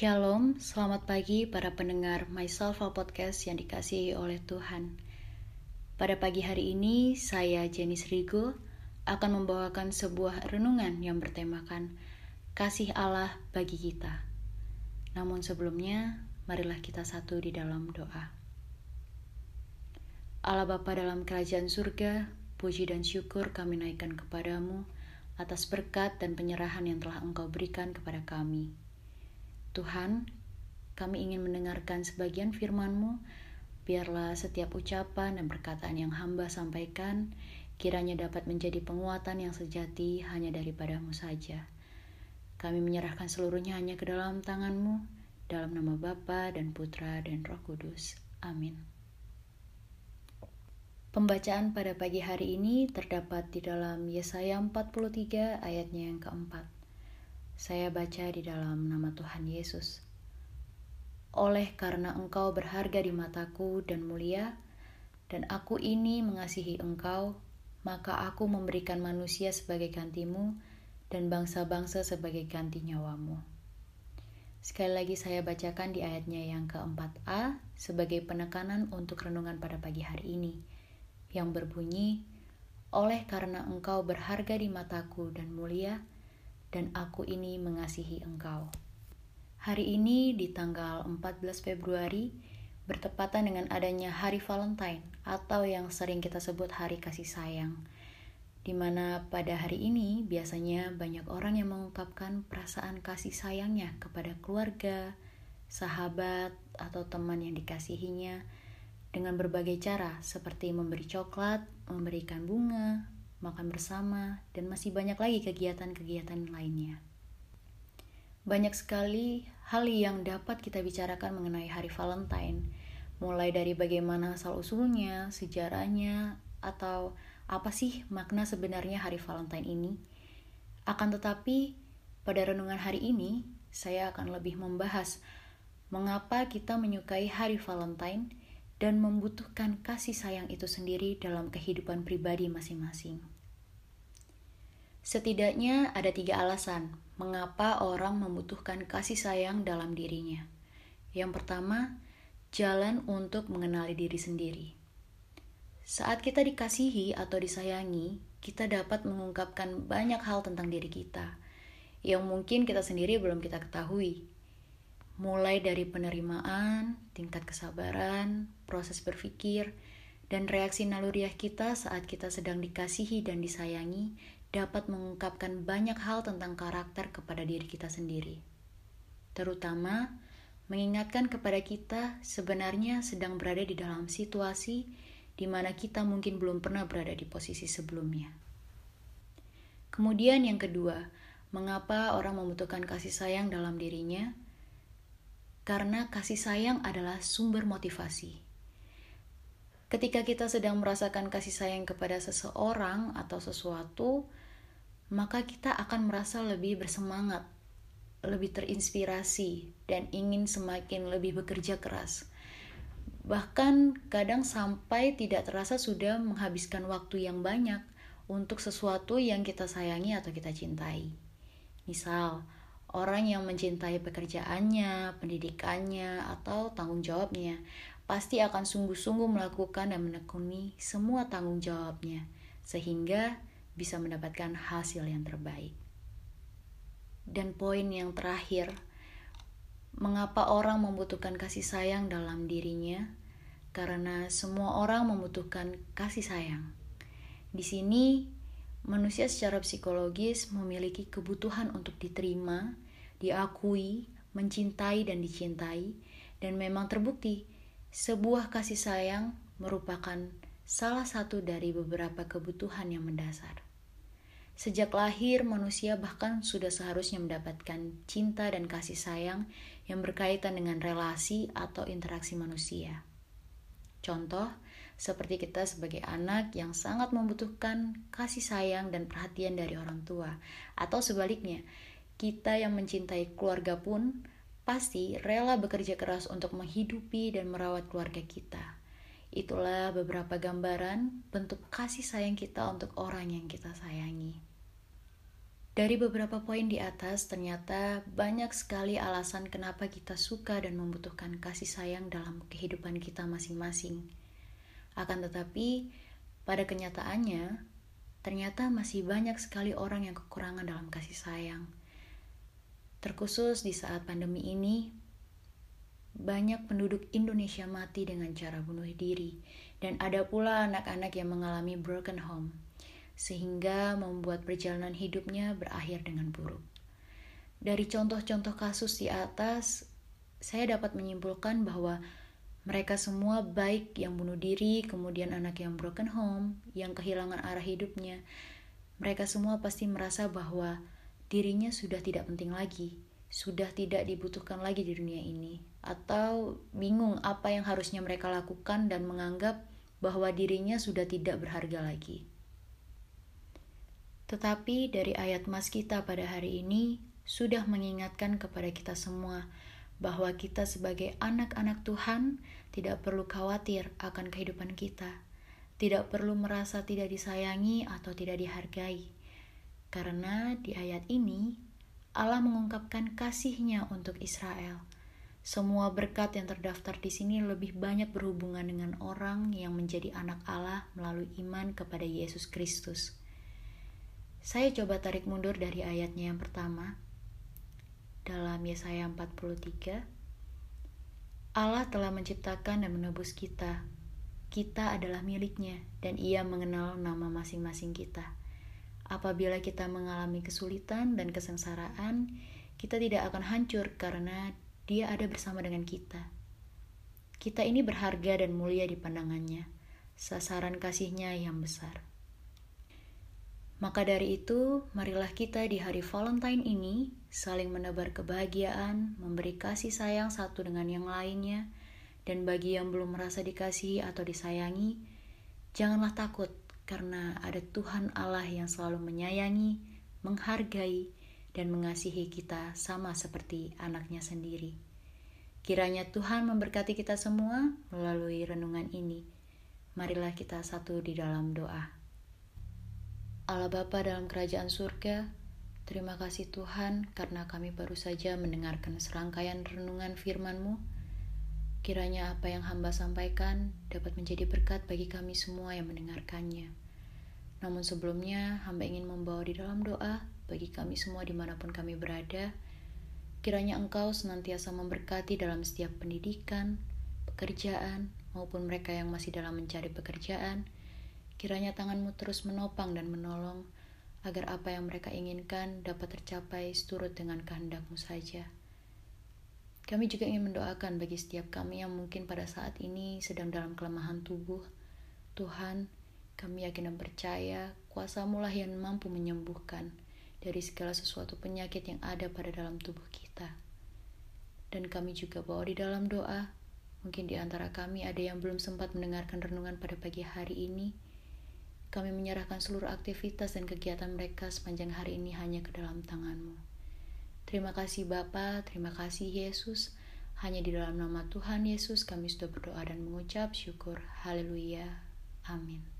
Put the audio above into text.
Shalom, selamat pagi para pendengar Myself Podcast yang dikasihi oleh Tuhan. Pada pagi hari ini, saya Jenis Rigo akan membawakan sebuah renungan yang bertemakan Kasih Allah bagi kita. Namun sebelumnya, marilah kita satu di dalam doa. Allah Bapa dalam kerajaan surga, puji dan syukur kami naikkan kepadamu atas berkat dan penyerahan yang telah Engkau berikan kepada kami. Tuhan, kami ingin mendengarkan sebagian firman-Mu, biarlah setiap ucapan dan perkataan yang hamba sampaikan kiranya dapat menjadi penguatan yang sejati hanya daripadamu saja. Kami menyerahkan seluruhnya hanya ke dalam tangan-Mu, dalam nama Bapa dan Putra dan Roh Kudus. Amin. Pembacaan pada pagi hari ini terdapat di dalam Yesaya 43 ayatnya yang keempat. Saya baca di dalam nama Tuhan Yesus. Oleh karena engkau berharga di mataku dan mulia, dan aku ini mengasihi engkau, maka aku memberikan manusia sebagai gantimu dan bangsa-bangsa sebagai ganti nyawamu. Sekali lagi saya bacakan di ayatnya yang keempat A sebagai penekanan untuk renungan pada pagi hari ini, yang berbunyi, Oleh karena engkau berharga di mataku dan mulia, dan aku ini mengasihi engkau. Hari ini di tanggal 14 Februari bertepatan dengan adanya Hari Valentine atau yang sering kita sebut Hari Kasih Sayang. Di mana pada hari ini biasanya banyak orang yang mengungkapkan perasaan kasih sayangnya kepada keluarga, sahabat, atau teman yang dikasihinya dengan berbagai cara seperti memberi coklat, memberikan bunga, makan bersama, dan masih banyak lagi kegiatan-kegiatan lainnya. Banyak sekali hal yang dapat kita bicarakan mengenai hari Valentine, mulai dari bagaimana asal-usulnya, sejarahnya, atau apa sih makna sebenarnya hari Valentine ini. Akan tetapi, pada renungan hari ini, saya akan lebih membahas mengapa kita menyukai hari Valentine dan membutuhkan kasih sayang itu sendiri dalam kehidupan pribadi masing-masing. Setidaknya ada tiga alasan mengapa orang membutuhkan kasih sayang dalam dirinya. Yang pertama, jalan untuk mengenali diri sendiri. Saat kita dikasihi atau disayangi, kita dapat mengungkapkan banyak hal tentang diri kita yang mungkin kita sendiri belum kita ketahui mulai dari penerimaan, tingkat kesabaran, proses berpikir, dan reaksi naluriah kita saat kita sedang dikasihi dan disayangi dapat mengungkapkan banyak hal tentang karakter kepada diri kita sendiri. Terutama, mengingatkan kepada kita sebenarnya sedang berada di dalam situasi di mana kita mungkin belum pernah berada di posisi sebelumnya. Kemudian yang kedua, mengapa orang membutuhkan kasih sayang dalam dirinya? Karena kasih sayang adalah sumber motivasi. Ketika kita sedang merasakan kasih sayang kepada seseorang atau sesuatu, maka kita akan merasa lebih bersemangat, lebih terinspirasi, dan ingin semakin lebih bekerja keras. Bahkan kadang sampai tidak terasa sudah menghabiskan waktu yang banyak untuk sesuatu yang kita sayangi atau kita cintai. Misal, Orang yang mencintai pekerjaannya, pendidikannya, atau tanggung jawabnya pasti akan sungguh-sungguh melakukan dan menekuni semua tanggung jawabnya, sehingga bisa mendapatkan hasil yang terbaik. Dan poin yang terakhir, mengapa orang membutuhkan kasih sayang dalam dirinya? Karena semua orang membutuhkan kasih sayang. Di sini Manusia secara psikologis memiliki kebutuhan untuk diterima, diakui, mencintai, dan dicintai, dan memang terbukti sebuah kasih sayang merupakan salah satu dari beberapa kebutuhan yang mendasar. Sejak lahir, manusia bahkan sudah seharusnya mendapatkan cinta dan kasih sayang yang berkaitan dengan relasi atau interaksi manusia. Contoh, seperti kita sebagai anak yang sangat membutuhkan kasih sayang dan perhatian dari orang tua, atau sebaliknya, kita yang mencintai keluarga pun pasti rela bekerja keras untuk menghidupi dan merawat keluarga kita. Itulah beberapa gambaran bentuk kasih sayang kita untuk orang yang kita sayangi. Dari beberapa poin di atas, ternyata banyak sekali alasan kenapa kita suka dan membutuhkan kasih sayang dalam kehidupan kita masing-masing. Akan tetapi, pada kenyataannya, ternyata masih banyak sekali orang yang kekurangan dalam kasih sayang. Terkhusus di saat pandemi ini, banyak penduduk Indonesia mati dengan cara bunuh diri, dan ada pula anak-anak yang mengalami broken home sehingga membuat perjalanan hidupnya berakhir dengan buruk. Dari contoh-contoh kasus di atas, saya dapat menyimpulkan bahwa mereka semua baik yang bunuh diri, kemudian anak yang broken home, yang kehilangan arah hidupnya. Mereka semua pasti merasa bahwa dirinya sudah tidak penting lagi, sudah tidak dibutuhkan lagi di dunia ini, atau bingung apa yang harusnya mereka lakukan dan menganggap bahwa dirinya sudah tidak berharga lagi. Tetapi dari ayat Mas kita pada hari ini sudah mengingatkan kepada kita semua kita sebagai anak-anak Tuhan tidak perlu khawatir akan kehidupan kita, tidak perlu merasa tidak disayangi atau tidak dihargai. Karena di ayat ini Allah mengungkapkan kasihnya untuk Israel. Semua berkat yang terdaftar di sini lebih banyak berhubungan dengan orang yang menjadi anak Allah melalui iman kepada Yesus Kristus. Saya coba tarik mundur dari ayatnya yang pertama. Dalam Yesaya 43, Allah telah menciptakan dan menebus kita. Kita adalah miliknya dan ia mengenal nama masing-masing kita. Apabila kita mengalami kesulitan dan kesengsaraan, kita tidak akan hancur karena dia ada bersama dengan kita. Kita ini berharga dan mulia di pandangannya, sasaran kasihnya yang besar. Maka dari itu, marilah kita di hari Valentine ini saling menebar kebahagiaan, memberi kasih sayang satu dengan yang lainnya, dan bagi yang belum merasa dikasihi atau disayangi, janganlah takut karena ada Tuhan Allah yang selalu menyayangi, menghargai, dan mengasihi kita sama seperti anaknya sendiri. Kiranya Tuhan memberkati kita semua melalui renungan ini. Marilah kita satu di dalam doa. Allah Bapa dalam kerajaan surga, terima kasih Tuhan karena kami baru saja mendengarkan serangkaian renungan firman-Mu. Kiranya apa yang hamba sampaikan dapat menjadi berkat bagi kami semua yang mendengarkannya. Namun sebelumnya, hamba ingin membawa di dalam doa bagi kami semua di mana pun kami berada. Kiranya Engkau senantiasa memberkati dalam setiap pendidikan, pekerjaan, maupun mereka yang masih dalam mencari pekerjaan, Kiranya tanganmu terus menopang dan menolong, agar apa yang mereka inginkan dapat tercapai seturut dengan kehendakmu saja. Kami juga ingin mendoakan bagi setiap kami yang mungkin pada saat ini sedang dalam kelemahan tubuh. Tuhan, kami yakin dan percaya kuasamu lah yang mampu menyembuhkan dari segala sesuatu penyakit yang ada pada dalam tubuh kita. Dan kami juga bawa di dalam doa, mungkin di antara kami ada yang belum sempat mendengarkan renungan pada pagi hari ini, kami menyerahkan seluruh aktivitas dan kegiatan mereka sepanjang hari ini hanya ke dalam tanganmu. Terima kasih Bapa, terima kasih Yesus. Hanya di dalam nama Tuhan Yesus kami sudah berdoa dan mengucap syukur. Haleluya. Amin.